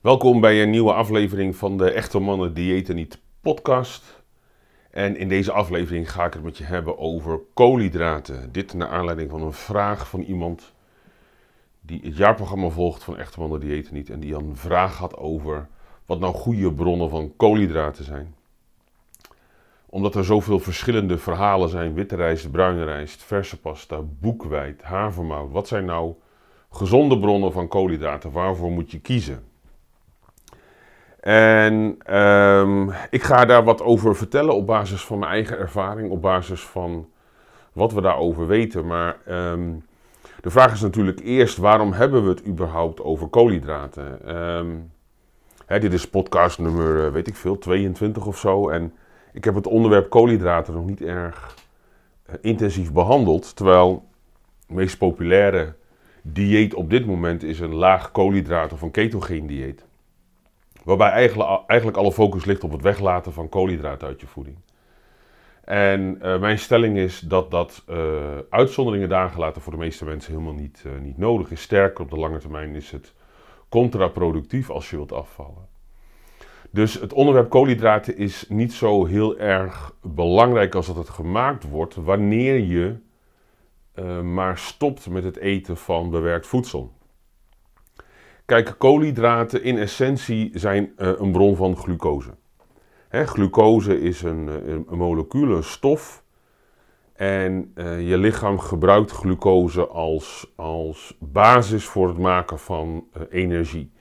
Welkom bij een nieuwe aflevering van de Echte Mannen Diëten Niet podcast. En in deze aflevering ga ik het met je hebben over koolhydraten. Dit naar aanleiding van een vraag van iemand die het jaarprogramma volgt van Echte Mannen Diëten Niet. En die een vraag had over wat nou goede bronnen van koolhydraten zijn. Omdat er zoveel verschillende verhalen zijn, witte rijst, bruine rijst, verse pasta, boekweit, havermout. Wat zijn nou gezonde bronnen van koolhydraten? Waarvoor moet je kiezen? En um, ik ga daar wat over vertellen op basis van mijn eigen ervaring, op basis van wat we daarover weten. Maar um, de vraag is natuurlijk eerst, waarom hebben we het überhaupt over koolhydraten? Um, hè, dit is podcast nummer, eh, weet ik veel, 22 of zo. En ik heb het onderwerp koolhydraten nog niet erg uh, intensief behandeld. Terwijl het meest populaire dieet op dit moment is een laag koolhydraten of een ketogeen dieet. Waarbij eigenlijk, alle focus ligt op het weglaten van koolhydraten uit je voeding. En uh, mijn stelling is dat dat uh, uitzonderingen daargelaten voor de meeste mensen helemaal niet, uh, niet nodig is. Sterker, op de lange termijn is het contraproductief als je wilt afvallen. Dus het onderwerp koolhydraten is niet zo heel erg belangrijk als dat het gemaakt wordt wanneer je maar stopt met het eten van bewerkt voedsel. Kijk, koolhydraten in essentie zijn uh, een bron van glucose. Hè, glucose is een, een, een molecuul, een stof. En uh, je lichaam gebruikt glucose als, als basis voor het maken van energie.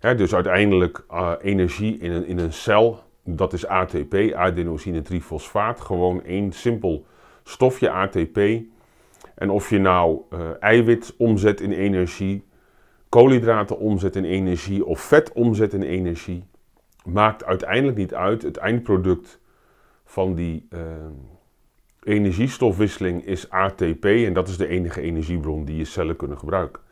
Hè, dus uiteindelijk energie in een, in een cel, dat is ATP, adenosine trifosfaat. Gewoon één simpel stofje ATP. En of je nou eiwit omzet in energie koolhydraten omzet in energie of vet omzet in energie, maakt uiteindelijk niet uit. Het eindproduct van die uh, energiestofwisseling is ATP en dat is de enige energiebron die je cellen kunnen gebruiken.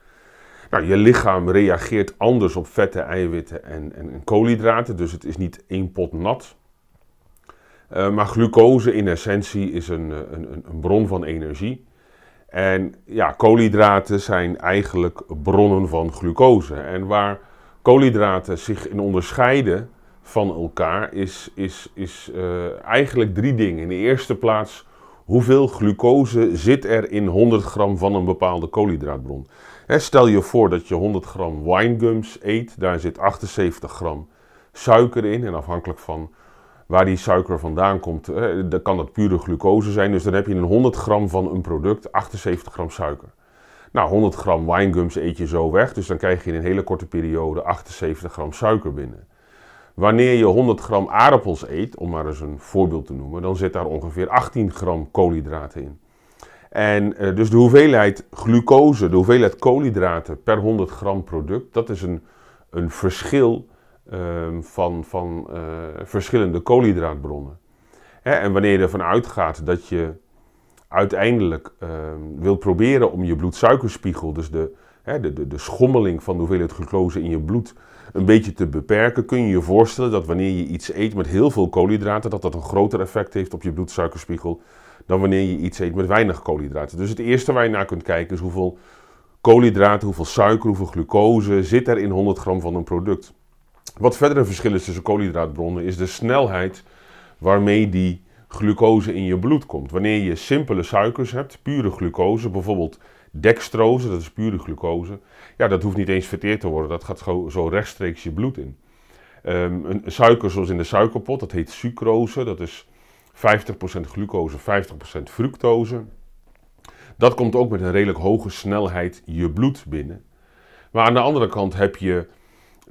Nou, je lichaam reageert anders op vetten, eiwitten en, en, en koolhydraten, dus het is niet één pot nat. Uh, maar glucose in essentie is een, een, een bron van energie. En ja, koolhydraten zijn eigenlijk bronnen van glucose. En waar koolhydraten zich in onderscheiden van elkaar is, is, is uh, eigenlijk drie dingen. In de eerste plaats, hoeveel glucose zit er in 100 gram van een bepaalde koolhydraatbron? Stel je voor dat je 100 gram winegums eet, daar zit 78 gram suiker in. En afhankelijk van waar die suiker vandaan komt, dan kan dat pure glucose zijn. Dus dan heb je een 100 gram van een product 78 gram suiker. Nou, 100 gram winegums eet je zo weg, dus dan krijg je in een hele korte periode 78 gram suiker binnen. Wanneer je 100 gram aardappels eet, om maar eens een voorbeeld te noemen, dan zit daar ongeveer 18 gram koolhydraten in. En uh, dus de hoeveelheid glucose, de hoeveelheid koolhydraten per 100 gram product, dat is een, een verschil um, van, van uh, verschillende koolhydraatbronnen. Hè, en wanneer je ervan uitgaat dat je uiteindelijk uh, wilt proberen om je bloedsuikerspiegel, dus de, hè, de, de, de schommeling van de hoeveelheid glucose in je bloed, een beetje te beperken, kun je je voorstellen dat wanneer je iets eet met heel veel koolhydraten, dat dat een groter effect heeft op je bloedsuikerspiegel dan wanneer je iets eet met weinig koolhydraten. Dus het eerste waar je naar kunt kijken is hoeveel koolhydraten, hoeveel suiker, hoeveel glucose zit er in 100 gram van een product. Wat verder een verschil is tussen koolhydraatbronnen is de snelheid waarmee die glucose in je bloed komt. Wanneer je simpele suikers hebt, pure glucose, bijvoorbeeld dextrose, dat is pure glucose, ja, dat hoeft niet eens verteerd te worden, dat gaat zo rechtstreeks je bloed in. Um, een suiker zoals in de suikerpot, dat heet sucrose, dat is 50% glucose, 50% fructose. Dat komt ook met een redelijk hoge snelheid je bloed binnen. Maar aan de andere kant heb je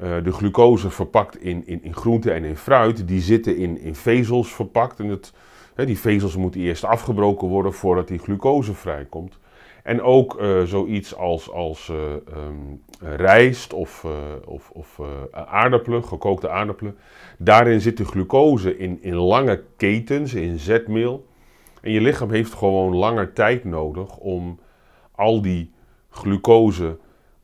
uh, de glucose verpakt in, in, in groente en in fruit, die zitten in, in vezels verpakt. En het, die vezels moeten eerst afgebroken worden voordat die glucose vrijkomt. En ook uh, zoiets als, als uh, um, rijst of, of, of aardappelen, gekookte aardappelen. Daarin zit de glucose in, in lange ketens, in zetmeel. En je lichaam heeft gewoon langer tijd nodig om al die glucose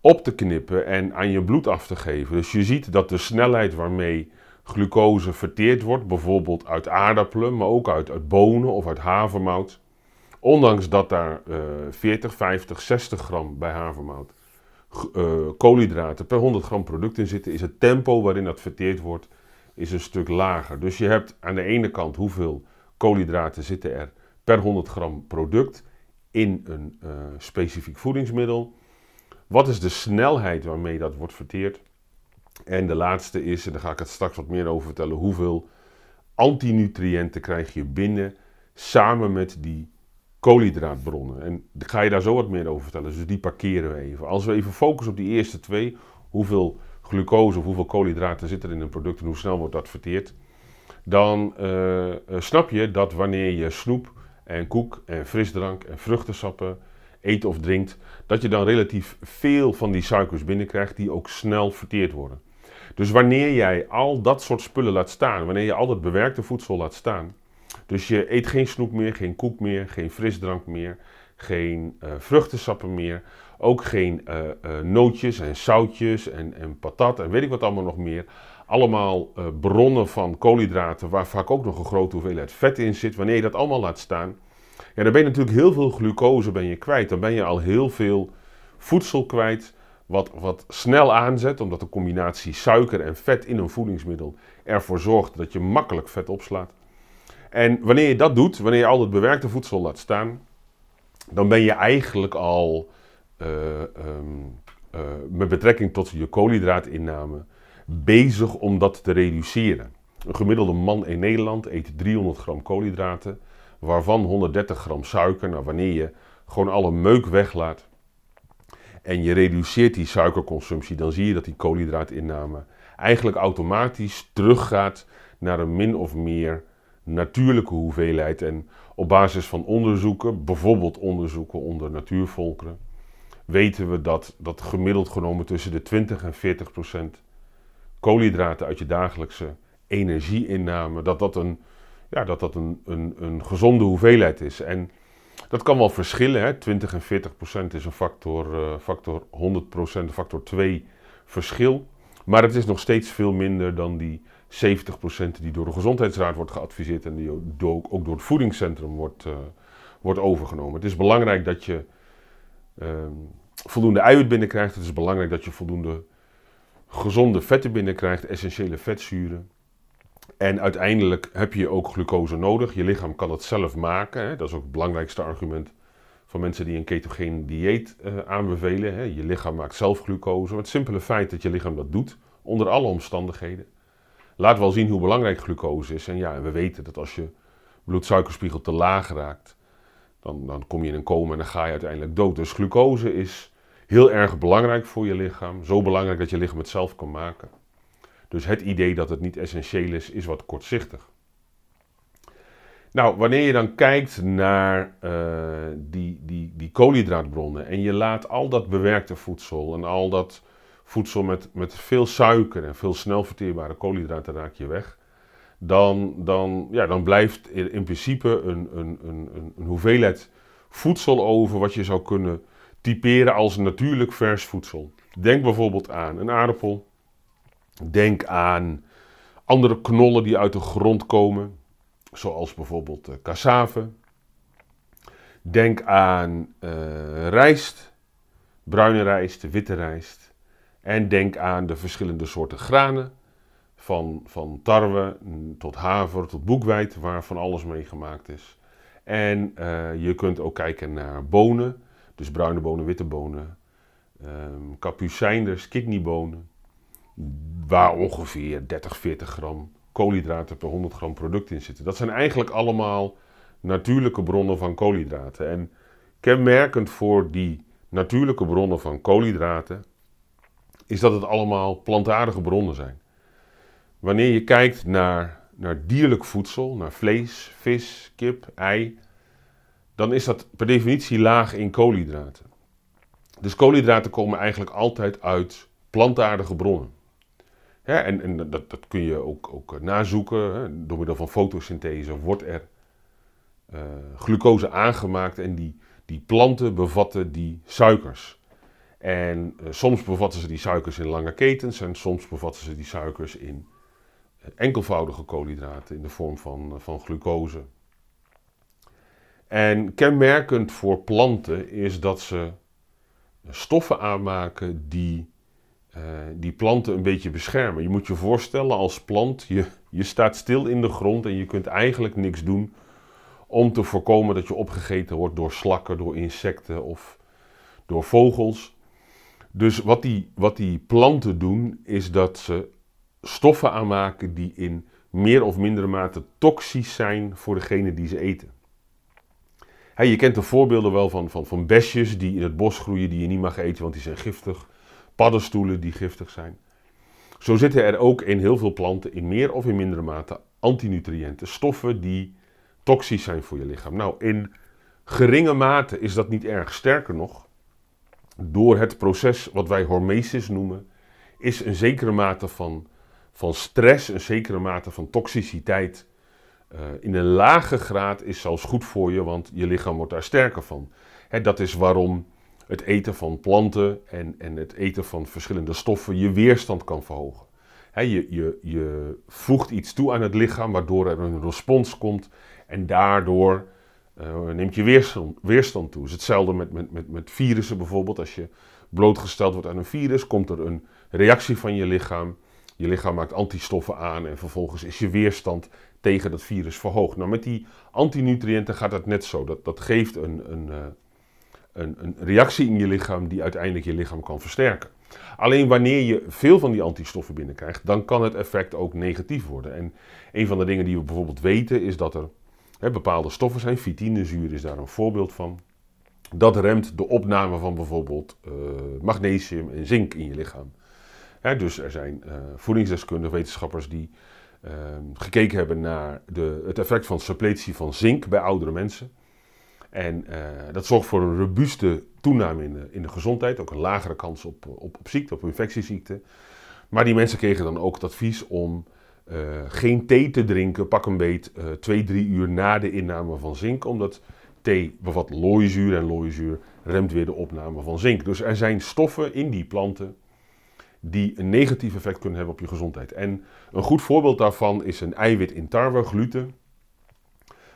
op te knippen en aan je bloed af te geven. Dus je ziet dat de snelheid waarmee glucose verteerd wordt, bijvoorbeeld uit aardappelen, maar ook uit, uit bonen of uit havermout, ondanks dat daar uh, 40, 50, 60 gram bij havermout uh, koolhydraten per 100 gram product in zitten, is het tempo waarin dat verteerd wordt is een stuk lager. Dus je hebt aan de ene kant hoeveel koolhydraten zitten er per 100 gram product in een uh, specifiek voedingsmiddel. Wat is de snelheid waarmee dat wordt verteerd? En de laatste is, en daar ga ik het straks wat meer over vertellen, hoeveel antinutriënten krijg je binnen samen met die koolhydraatbronnen. En ga je daar zo wat meer over vertellen, dus die parkeren we even. Als we even focussen op die eerste twee, hoeveel glucose of hoeveel koolhydraten zit er in een product en hoe snel wordt dat verteerd, dan uh, snap je dat wanneer je snoep en koek en frisdrank en vruchtensappen eet of drinkt, dat je dan relatief veel van die suikers binnenkrijgt die ook snel verteerd worden. Dus wanneer jij al dat soort spullen laat staan, wanneer je al dat bewerkte voedsel laat staan, dus je eet geen snoep meer, geen koek meer, geen frisdrank meer, geen uh, vruchtensappen meer, ook geen uh, nootjes en zoutjes en, en patat en weet ik wat allemaal nog meer. Allemaal bronnen van koolhydraten waar vaak ook nog een grote hoeveelheid vet in zit. Wanneer je dat allemaal laat staan, ja, dan ben je natuurlijk heel veel glucose ben je kwijt. Dan ben je al heel veel voedsel kwijt wat, wat snel aanzet, omdat de combinatie suiker en vet in een voedingsmiddel ervoor zorgt dat je makkelijk vet opslaat. En wanneer je dat doet, wanneer je al het bewerkte voedsel laat staan, dan ben je eigenlijk al uh, um, uh, met betrekking tot je koolhydraatinname bezig om dat te reduceren. Een gemiddelde man in Nederland eet 300 gram koolhydraten, waarvan 130 gram suiker. Nou, wanneer je gewoon alle meuk weglaat en je reduceert die suikerconsumptie, dan zie je dat die koolhydraatinname eigenlijk automatisch teruggaat naar een min of meer natuurlijke hoeveelheid. En op basis van onderzoeken, bijvoorbeeld onderzoeken onder natuurvolkeren, weten we dat, dat gemiddeld genomen tussen de 20 en 40 procent koolhydraten uit je dagelijkse energieinname, dat dat een, ja, dat dat een, een, een gezonde hoeveelheid is. En dat kan wel verschillen. Hè? 20 en 40 procent is een factor, uh, factor 100 procent, factor 2 verschil. Maar het is nog steeds veel minder dan die 70% die door de Gezondheidsraad wordt geadviseerd en die ook door het voedingscentrum wordt, uh, wordt overgenomen. Het is belangrijk dat je uh, voldoende eiwit binnenkrijgt. Het is belangrijk dat je voldoende gezonde vetten binnenkrijgt, essentiële vetzuren. En uiteindelijk heb je ook glucose nodig. Je lichaam kan het zelf maken. Hè. Dat is ook het belangrijkste argument van mensen die een ketogeen dieet uh, aanbevelen. Hè. Je lichaam maakt zelf glucose. Maar het simpele feit dat je lichaam dat doet, onder alle omstandigheden, laat wel zien hoe belangrijk glucose is. En ja, we weten dat als je bloedsuikerspiegel te laag raakt, dan, dan kom je in een coma en dan ga je uiteindelijk dood. Dus glucose is heel erg belangrijk voor je lichaam. Zo belangrijk dat je lichaam het zelf kan maken. Dus het idee dat het niet essentieel is, is wat kortzichtig. Nou, wanneer je dan kijkt naar uh, die, die, die koolhydraatbronnen en je laat al dat bewerkte voedsel en al dat voedsel met, met veel suiker en veel snel verteerbare koolhydraten raak je weg, dan, dan, ja, dan blijft in principe een, een, een, een hoeveelheid voedsel over wat je zou kunnen typeren als natuurlijk vers voedsel. Denk bijvoorbeeld aan een aardappel. Denk aan andere knollen die uit de grond komen, zoals bijvoorbeeld uh, cassave. Denk aan uh, rijst, bruine rijst, witte rijst. En denk aan de verschillende soorten granen, van, van tarwe tot haver tot boekweit, waar van alles mee gemaakt is. En uh, je kunt ook kijken naar bonen, dus bruine bonen, witte bonen, um, kapucijnders, kidneybonen, waar ongeveer 30, 40 gram koolhydraten per 100 gram product in zitten. Dat zijn eigenlijk allemaal natuurlijke bronnen van koolhydraten. En kenmerkend voor die natuurlijke bronnen van koolhydraten is dat het allemaal plantaardige bronnen zijn. Wanneer je kijkt naar, naar dierlijk voedsel, naar vlees, vis, kip, ei, dan is dat per definitie laag in koolhydraten. Dus koolhydraten komen eigenlijk altijd uit plantaardige bronnen. En, en dat, dat, kun je ook, ook nazoeken. Door middel van fotosynthese wordt er uh, glucose aangemaakt en die, die planten bevatten die suikers. En uh, soms bevatten ze die suikers in lange ketens en soms bevatten ze die suikers in enkelvoudige koolhydraten in de vorm van, van glucose. En kenmerkend voor planten is dat ze stoffen aanmaken die uh, die planten een beetje beschermen. Je moet je voorstellen als plant, je, je staat stil in de grond en je kunt eigenlijk niks doen om te voorkomen dat je opgegeten wordt door slakken, door insecten of door vogels. Dus wat die, wat die planten doen, is dat ze stoffen aanmaken die in meer of mindere mate toxisch zijn voor degene die ze eten. je kent de voorbeelden wel van, van, van besjes die in het bos groeien die je niet mag eten, want die zijn giftig paddenstoelen die giftig zijn. Zo zitten er ook in heel veel planten in meer of in mindere mate antinutriënten, stoffen die toxisch zijn voor je lichaam. Nou, in geringe mate is dat niet erg. Sterker nog, door het proces wat wij hormesis noemen, is een zekere mate van, van stress, een zekere mate van toxiciteit uh, in een lage graad is zelfs goed voor je, want je lichaam wordt daar sterker van. Hè, dat is waarom het eten van planten en, en het eten van verschillende stoffen je weerstand kan verhogen. je, je, je voegt iets toe aan het lichaam waardoor er een respons komt en daardoor uh, neemt je weerstand, weerstand toe. Het is hetzelfde met, met, met, met virussen bijvoorbeeld. Als je blootgesteld wordt aan een virus, komt er een reactie van je lichaam. Je lichaam maakt antistoffen aan en vervolgens is je weerstand tegen dat virus verhoogd. Nou, met die antinutriënten gaat het net zo. Dat, dat geeft een, een, uh, een, een reactie in je lichaam die uiteindelijk je lichaam kan versterken. Alleen wanneer je veel van die antistoffen binnenkrijgt, dan kan het effect ook negatief worden. En een van de dingen die we bijvoorbeeld weten is dat er hè, bepaalde stoffen zijn, vitinezuur is daar een voorbeeld van. Dat remt de opname van bijvoorbeeld uh, magnesium en zink in je lichaam. dus er zijn uh, voedingsdeskundige wetenschappers die uh, gekeken hebben naar de, het effect van suppletie van zink bij oudere mensen. En uh, dat zorgt voor een robuuste toename in de, in de gezondheid, ook een lagere kans op, op, op ziekte, op infectieziekte. Maar die mensen kregen dan ook het advies om uh, geen thee te drinken, pak een beet, uh, twee, drie uur na de inname van zink, omdat thee bevat looizuur en looizuur remt weer de opname van zink. Dus er zijn stoffen in die planten die een negatief effect kunnen hebben op je gezondheid. En een goed voorbeeld daarvan is een eiwit in tarwe, gluten.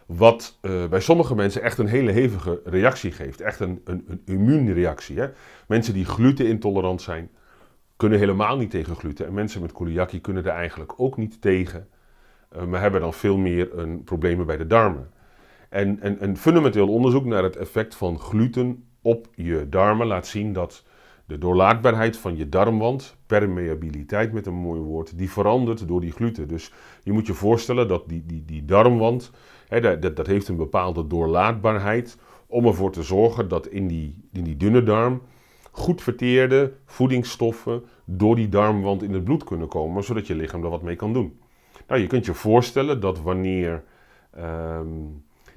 Wat uh, bij sommige mensen echt een hele hevige reactie geeft. Echt een, een, een immuunreactie. Hè? Mensen die glutenintolerant zijn, kunnen helemaal niet tegen gluten. En mensen met celiakie kunnen er eigenlijk ook niet tegen. Uh, maar hebben dan veel meer een problemen bij de darmen. En, en een fundamenteel onderzoek naar het effect van gluten op je darmen laat zien dat de doorlaatbaarheid van je darmwand, permeabiliteit met een mooi woord, die verandert door die gluten. Dus je moet je voorstellen dat die, die, die darmwand dat, dat, heeft een bepaalde doorlaatbaarheid om ervoor te zorgen dat in die, in die dunne darm goed verteerde voedingsstoffen door die darmwand in het bloed kunnen komen, zodat je lichaam er wat mee kan doen. Nou, je kunt je voorstellen dat wanneer ehm,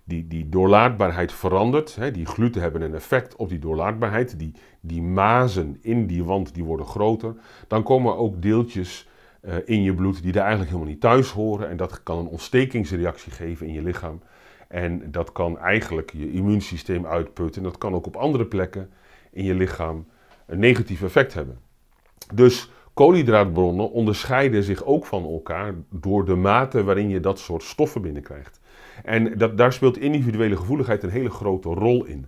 die, die doorlaatbaarheid verandert, die gluten hebben een effect op die doorlaatbaarheid, die, die mazen in die wand die worden groter, dan komen ook deeltjes uh, in je bloed die daar eigenlijk helemaal niet thuis horen. En dat kan een ontstekingsreactie geven in je lichaam. En dat kan eigenlijk je immuunsysteem uitputten. En dat kan ook op andere plekken in je lichaam een negatief effect hebben. Dus koolhydraatbronnen onderscheiden zich ook van elkaar door de mate waarin je dat soort stoffen binnenkrijgt. En dat, daar speelt individuele gevoeligheid een hele grote rol in.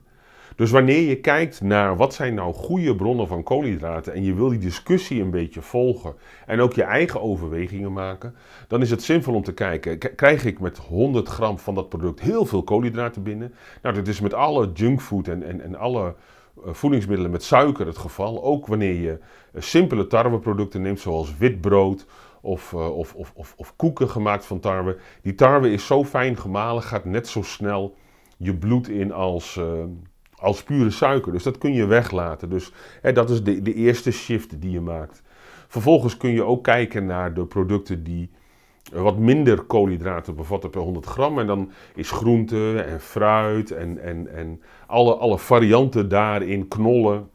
Dus wanneer je kijkt naar wat zijn nou goede bronnen van koolhydraten en je wil die discussie een beetje volgen en ook je eigen overwegingen maken, dan is het zinvol om te kijken, krijg ik met 100 gram van dat product heel veel koolhydraten binnen? Nou, dat is met alle junkfood en, en, en alle eh, voedingsmiddelen met suiker het geval. Ook wanneer je eh, simpele tarweproducten neemt, zoals wit brood of, uh, of, of, of, of koeken gemaakt van tarwe. Die tarwe is zo fijn gemalen, gaat net zo snel je bloed in als, als pure suiker. Dus dat kun je weglaten. Dus hè, dat is de, de eerste shift die je maakt. Vervolgens kun je ook kijken naar de producten die wat minder koolhydraten bevatten per 100 gram. En dan is groente en fruit en, en, en alle, alle varianten daarin, knollen,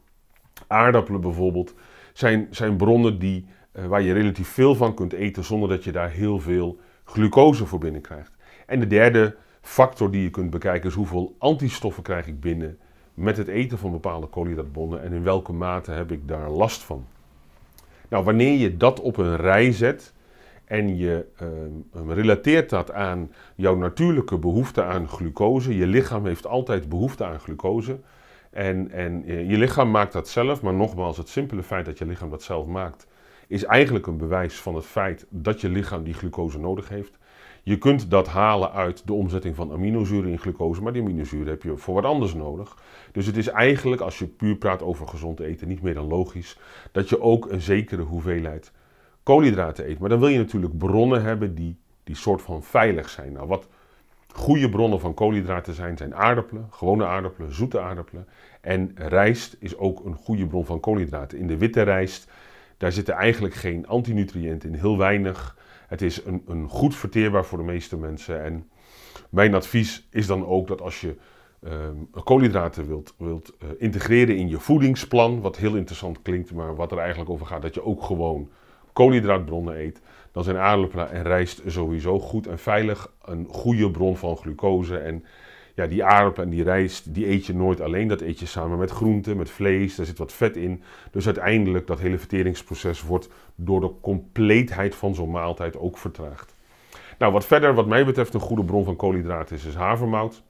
aardappelen bijvoorbeeld, zijn, zijn bronnen die, uh, waar je relatief veel van kunt eten zonder dat je daar heel veel glucose voor binnenkrijgt. En de derde factor die je kunt bekijken is hoeveel antistoffen krijg ik binnen met het eten van bepaalde koolhydraatbonnen en in welke mate heb ik daar last van. Nou, wanneer je dat op een rij zet en je uh, relateert dat aan jouw natuurlijke behoefte aan glucose, je lichaam heeft altijd behoefte aan glucose. En, en je lichaam maakt dat zelf, maar nogmaals, het simpele feit dat je lichaam dat zelf maakt, is eigenlijk een bewijs van het feit dat je lichaam die glucose nodig heeft. Je kunt dat halen uit de omzetting van aminozuren in glucose, maar die aminozuren heb je voor wat anders nodig. Dus het is eigenlijk, als je puur praat over gezond eten, niet meer dan logisch dat je ook een zekere hoeveelheid koolhydraten eet. Maar dan wil je natuurlijk bronnen hebben die, die soort van veilig zijn. Nou, wat goede bronnen van koolhydraten zijn, zijn aardappelen, gewone aardappelen, zoete aardappelen. En rijst is ook een goede bron van koolhydraten. In de witte rijst, daar zitten eigenlijk geen antinutriënten in, heel weinig. Het is een, een goed verteerbaar voor de meeste mensen. En mijn advies is dan ook dat als je uh, koolhydraten wilt, wilt uh, integreren in je voedingsplan, wat heel interessant klinkt, maar wat er eigenlijk over gaat, dat je ook gewoon koolhydraatbronnen eet, dan zijn aardappelen en rijst sowieso goed en veilig een goede bron van glucose. En ja, die aardappelen en die rijst, die eet je nooit alleen. Dat eet je samen met groenten, met vlees, daar zit wat vet in. Dus uiteindelijk, dat hele verteringsproces wordt door de compleetheid van zo'n maaltijd ook vertraagd. Nou, wat verder, wat mij betreft, een goede bron van koolhydraten is, is havermout.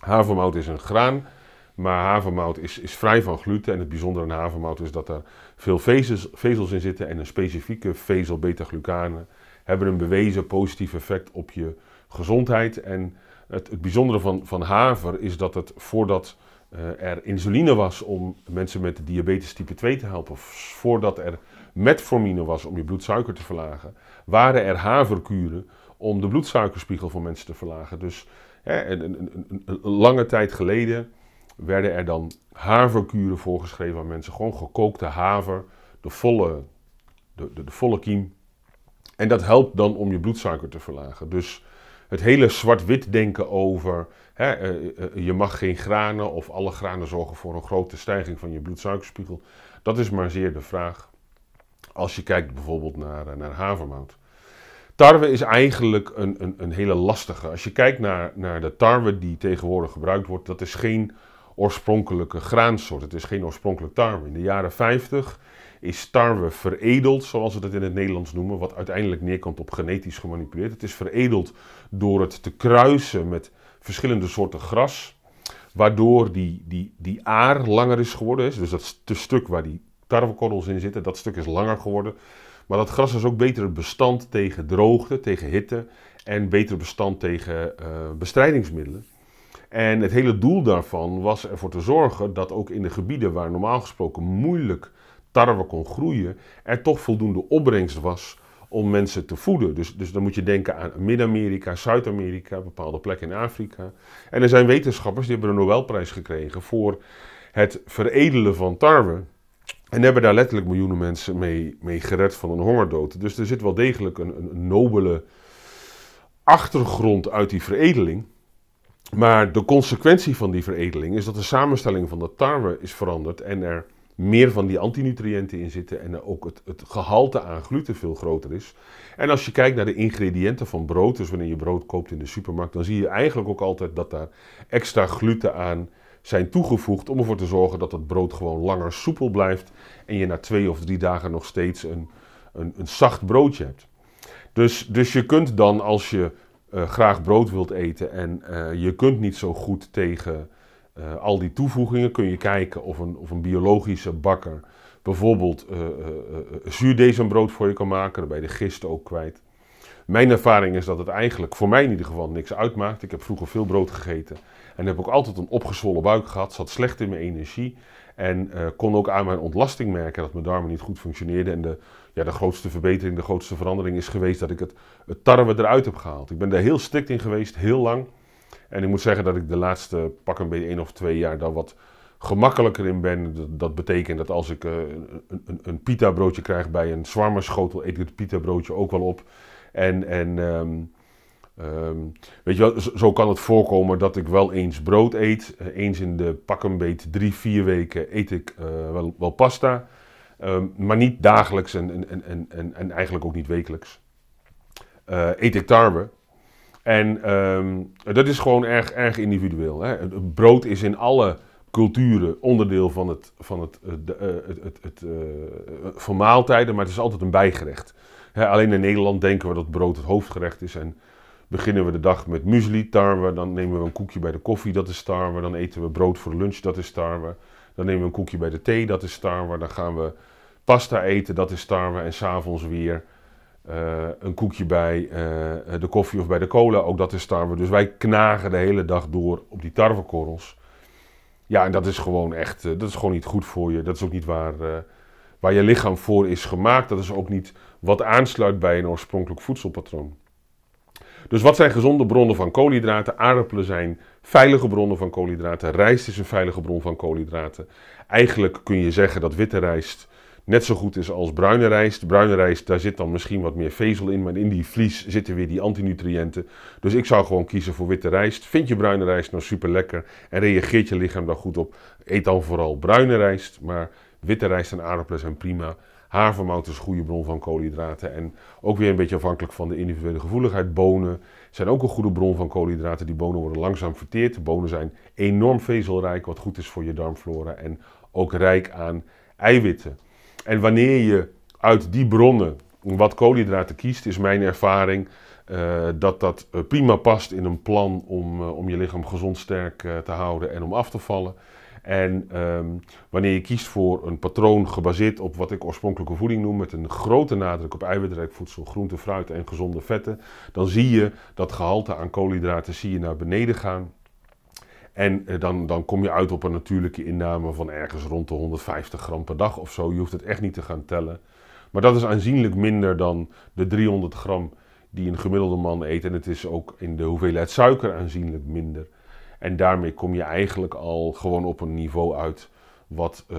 Havermout is een graan, maar havermout is, is vrij van gluten. En het bijzondere aan havermout is dat er veel vezels, vezels in zitten en een specifieke vezel, beta-glucanen, hebben een bewezen positief effect op je gezondheid. En het, het bijzondere van, van haver is dat het voordat uh, er insuline was om mensen met diabetes type 2 te helpen, voordat er metformine was om je bloedsuiker te verlagen, waren er haverkuren om de bloedsuikerspiegel van mensen te verlagen. Dus hè, een, een, lange tijd geleden werden er dan haverkuren voorgeschreven aan mensen. Gewoon gekookte haver, de volle, de, de volle kiem. En dat helpt dan om je bloedsuiker te verlagen. Dus het hele zwart-wit denken over hè, eh, eh, je mag geen granen of alle granen zorgen voor een grote stijging van je bloedsuikerspiegel. Dat is maar zeer de vraag als je kijkt bijvoorbeeld naar, eh, naar havermout. Tarwe is eigenlijk een, een, een hele lastige. Als je kijkt naar, naar de tarwe die tegenwoordig gebruikt wordt, dat is geen oorspronkelijke graansoort. Het is geen oorspronkelijk tarwe. In de jaren 50 is tarwe veredeld, zoals we dat in het Nederlands noemen, wat uiteindelijk neerkomt op genetisch gemanipuleerd. Het is veredeld door het te kruisen met verschillende soorten gras, waardoor die, die, die aar langer is geworden. Dus dat stuk waar die tarwekorrels in zitten, dat stuk is langer geworden. Maar dat gras is ook beter bestand tegen droogte, tegen hitte en beter bestand tegen uh, bestrijdingsmiddelen. En het hele doel daarvan was ervoor te zorgen dat ook in de gebieden waar normaal gesproken moeilijk tarwe kon groeien, er toch voldoende opbrengst was om mensen te voeden. Dus, dus dan moet je denken aan Midden-Amerika, Zuid-Amerika, bepaalde plekken in Afrika. En er zijn wetenschappers die hebben een Nobelprijs gekregen voor het veredelen van tarwe. En hebben daar letterlijk miljoenen mensen mee, mee gered van een hongerdood. Dus er zit wel degelijk een, een nobele achtergrond uit die veredeling. Maar de consequentie van die veredeling is dat de samenstelling van de tarwe is veranderd en er meer van die antinutriënten in zitten en ook het, het gehalte aan gluten veel groter is. En als je kijkt naar de ingrediënten van brood, dus wanneer je brood koopt in de supermarkt, dan zie je eigenlijk ook altijd dat daar extra gluten aan zijn toegevoegd om ervoor te zorgen dat het brood gewoon langer soepel blijft en je na twee of drie dagen nog steeds een, een, een zacht broodje hebt. Dus, dus je kunt dan als je uh, graag brood wilt eten en uh, je kunt niet zo goed tegen uh, al die toevoegingen, kun je kijken of een, of een biologische bakker bijvoorbeeld zuurdesembrood voor je kan maken, je de gist ook kwijt. Mijn ervaring is dat het eigenlijk voor mij in ieder geval niks uitmaakt. Ik heb vroeger veel brood gegeten en heb ook altijd een opgezwollen buik gehad, zat slecht in mijn energie en kon ook aan mijn ontlasting merken dat mijn darmen niet goed functioneerden en de ja, de grootste verbetering, de grootste verandering is geweest dat ik het, het tarwe eruit heb gehaald. Ik ben daar heel strikt in geweest, heel lang. En ik moet zeggen dat ik de laatste pak een beetje één of twee jaar daar wat gemakkelijker in ben. Dat, betekent dat als ik uh, een, een, een, pita broodje krijg bij een zwarme schotel, eet ik het pita broodje ook wel op. En, en um, um, weet je wel, zo kan het voorkomen dat ik wel eens brood eet. Uh, eens in de pak een beetje drie, vier weken eet ik uh, wel, wel pasta. Um, maar niet dagelijks en, en, en, en, en eigenlijk ook niet wekelijks. Eet ik tarwe. En um, dat is gewoon erg, erg individueel. Hè. Brood is in alle culturen onderdeel van, het, van, het, eh, de, uh, het, het, uh, van maaltijden, maar het is altijd een bijgerecht. Alleen in Nederland denken we dat brood het hoofdgerecht is. En beginnen we de dag met muesli, tarwe. Dan nemen we een koekje bij de koffie, dat is tarwe. Dan eten we brood voor lunch, dat is tarwe. Dan nemen we een koekje bij de thee, dat is tarwe. Dan gaan we pasta eten, dat is tarwe. En s'avonds weer uh, een koekje bij uh, de koffie of bij de cola, ook dat is tarwe. Dus wij knagen de hele dag door op die tarwekorrels. Ja, en dat is gewoon echt, uh, dat is gewoon niet goed voor je. Dat is ook niet waar, waar je lichaam voor is gemaakt. Dat is ook niet wat aansluit bij een oorspronkelijk voedselpatroon. Dus wat zijn gezonde bronnen van koolhydraten? Aardappelen zijn veilige bronnen van koolhydraten. Rijst is een veilige bron van koolhydraten. Eigenlijk kun je zeggen dat witte rijst net zo goed is als bruine rijst. Bruine rijst, daar zit dan misschien wat meer vezel in, maar in die vlies zitten weer die antinutriënten. Dus ik zou gewoon kiezen voor witte rijst. Vind je bruine rijst nou super lekker en reageert je lichaam daar goed op? Eet dan vooral bruine rijst, maar witte rijst en aardappelen zijn prima. Havermout is een goede bron van koolhydraten. En ook weer een beetje afhankelijk van de individuele gevoeligheid. Bonen zijn ook een goede bron van koolhydraten. Die bonen worden langzaam verteerd. De bonen zijn enorm vezelrijk, wat goed is voor je darmflora. En ook rijk aan eiwitten. En wanneer je uit die bronnen wat koolhydraten kiest, is mijn ervaring uh, dat dat eh, prima past in een plan om, uh, om je lichaam gezond sterk te houden en om af te vallen. En um, wanneer je kiest voor een patroon gebaseerd op wat ik oorspronkelijke voeding noem, met een grote nadruk op eiwitrijk voedsel, groente, fruit en gezonde vetten, dan zie je dat gehalte aan koolhydraten zie je naar beneden gaan. En eh, dan, dan kom je uit op een natuurlijke inname van ergens rond de 150 gram per dag of zo. Je hoeft het echt niet te gaan tellen. Maar dat is aanzienlijk minder dan de 300 gram die een gemiddelde man eet. En het is ook in de hoeveelheid suiker aanzienlijk minder. En daarmee kom je eigenlijk al gewoon op een niveau uit wat uh,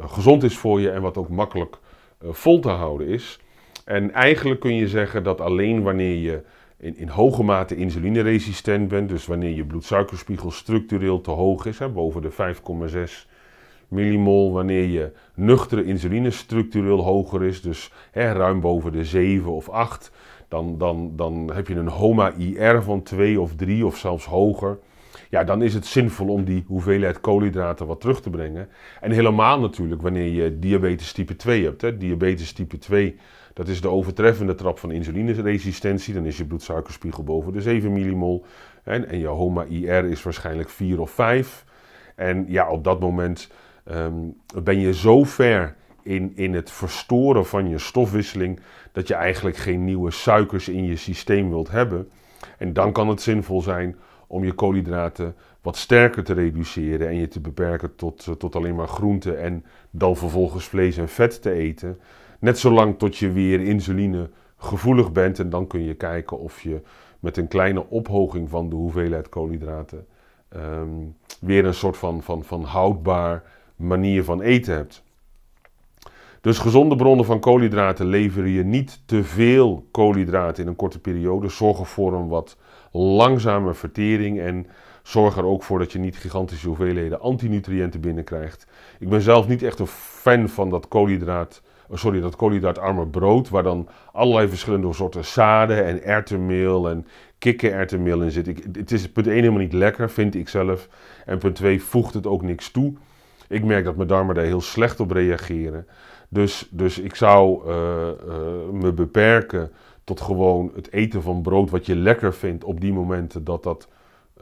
gezond is voor je en wat ook makkelijk uh, vol te houden is. En eigenlijk kun je zeggen dat alleen wanneer je in, in hoge mate insulineresistent bent, dus wanneer je bloedsuikerspiegel structureel te hoog is, boven de 5,6 millimol, wanneer je nuchtere insuline structureel hoger is, dus hè, ruim boven de 7 of 8, dan, dan, dan heb je een HOMA-IR van 2 of 3 of zelfs hoger ja, dan is het zinvol om die hoeveelheid koolhydraten wat terug te brengen. En helemaal natuurlijk wanneer je diabetes type 2 hebt. Hè. Diabetes type 2, dat is de overtreffende trap van insulineresistentie. Dan is je bloedsuikerspiegel boven de 7 millimol. En, en je HOMA-IR is waarschijnlijk 4 of 5. En ja, op dat moment um, ben je zo ver in, in het verstoren van je stofwisseling dat je eigenlijk geen nieuwe suikers in je systeem wilt hebben. En dan kan het zinvol zijn om je koolhydraten wat sterker te reduceren en je te beperken tot, eh, tot alleen maar groenten en dan vervolgens vlees en vet te eten. Net zolang tot je weer insuline gevoelig bent en dan kun je kijken of je met een kleine ophoging van de hoeveelheid koolhydraten um, weer een soort van, van, van houdbaar manier van eten hebt. Dus gezonde bronnen van koolhydraten leveren je niet te veel koolhydraten in een korte periode. Zorg ervoor een wat langzame vertering en zorg er ook voor dat je niet gigantische hoeveelheden antinutriënten binnenkrijgt. Ik ben zelf niet echt een fan van dat koolhydraat, sorry, dat koolhydraatarme brood, waar dan allerlei verschillende soorten zaden en erwtenmeel en kikkererwtenmeel in zit. Ik, het is punt 1 helemaal niet lekker, vind ik zelf. En punt 2 voegt het ook niks toe. Ik merk dat mijn darmen daar heel slecht op reageren. Dus, dus ik zou uh, uh, me beperken tot gewoon het eten van brood wat je lekker vindt op die momenten dat dat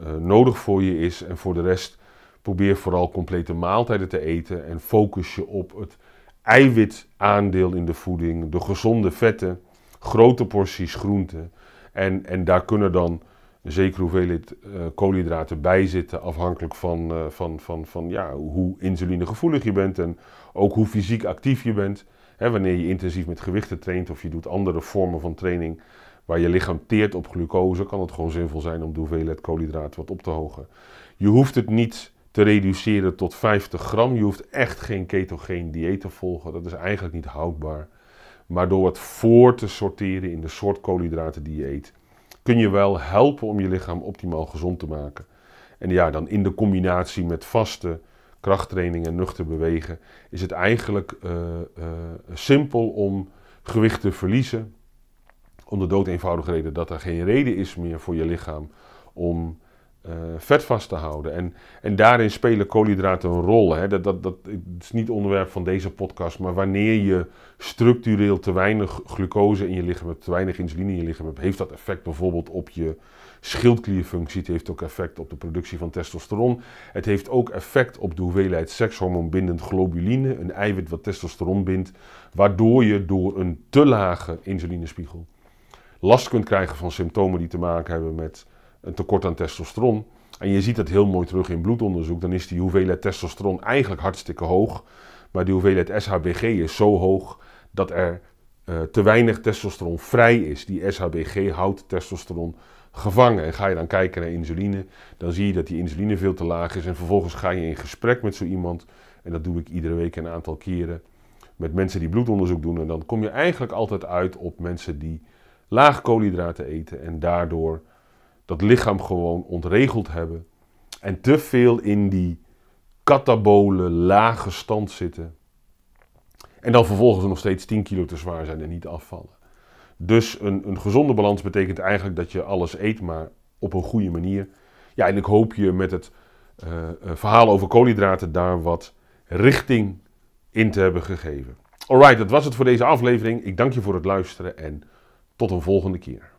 uh, nodig voor je is. En voor de rest probeer vooral complete maaltijden te eten en focus je op het eiwitaandeel in de voeding, de gezonde vetten, grote porties groenten. En, en daar kunnen dan een zekere hoeveelheid uh, koolhydraten bij zitten, afhankelijk van, uh, van, van, van ja, hoe insulinegevoelig je bent en ook hoe fysiek actief je bent wanneer je intensief met gewichten traint of je doet andere vormen van training waar je lichaam teert op glucose, kan het gewoon zinvol zijn om de hoeveelheid koolhydraten wat op te hogen. Je hoeft het niet te reduceren tot 50 gram. Je hoeft echt geen ketogeen dieet te volgen. Dat is eigenlijk niet houdbaar. Maar door het voor te sorteren in de soort koolhydraten die je eet, kun je wel helpen om je lichaam optimaal gezond te maken. En ja, dan in de combinatie met vaste krachttraining en nuchter bewegen, is het eigenlijk uh, uh, simpel om gewicht te verliezen. Om de dood eenvoudige reden dat er geen reden is meer voor je lichaam om vet vast te houden. En, en daarin spelen koolhydraten een rol. Hè. Dat, dat, dat is niet onderwerp van deze podcast, maar wanneer je structureel te weinig glucose in je lichaam hebt, te weinig insuline in je lichaam hebt, heeft dat effect bijvoorbeeld op je schildklierfunctie. Het heeft ook effect op de productie van testosteron. Het heeft ook effect op de hoeveelheid sekshormoonbindend globuline, een eiwit wat testosteron bindt, waardoor je door een te lage insulinespiegel last kunt krijgen van symptomen die te maken hebben met een tekort aan testosteron. En je ziet dat heel mooi terug in bloedonderzoek. Dan is die hoeveelheid testosteron eigenlijk hartstikke hoog. Maar die hoeveelheid SHBG is zo hoog dat er uh, te weinig testosteron vrij is. Die SHBG houdt testosteron gevangen. En ga je dan kijken naar insuline, dan zie je dat die insuline veel te laag is. En vervolgens ga je in gesprek met zo iemand. En dat doe ik iedere week een aantal keren. Met mensen die bloedonderzoek doen. En dan kom je eigenlijk altijd uit op mensen die laag koolhydraten eten. En daardoor dat lichaam gewoon ontregeld hebben. En te veel in die katabole lage stand zitten. En dan vervolgens nog steeds 10 kilo te zwaar zijn en niet afvallen. Dus een, een gezonde balans betekent eigenlijk dat je alles eet, maar op een goede manier. Ja, en ik hoop je met het uh, verhaal over koolhydraten daar wat richting in te hebben gegeven. Alright, dat was het voor deze aflevering. Ik dank je voor het luisteren en tot een volgende keer.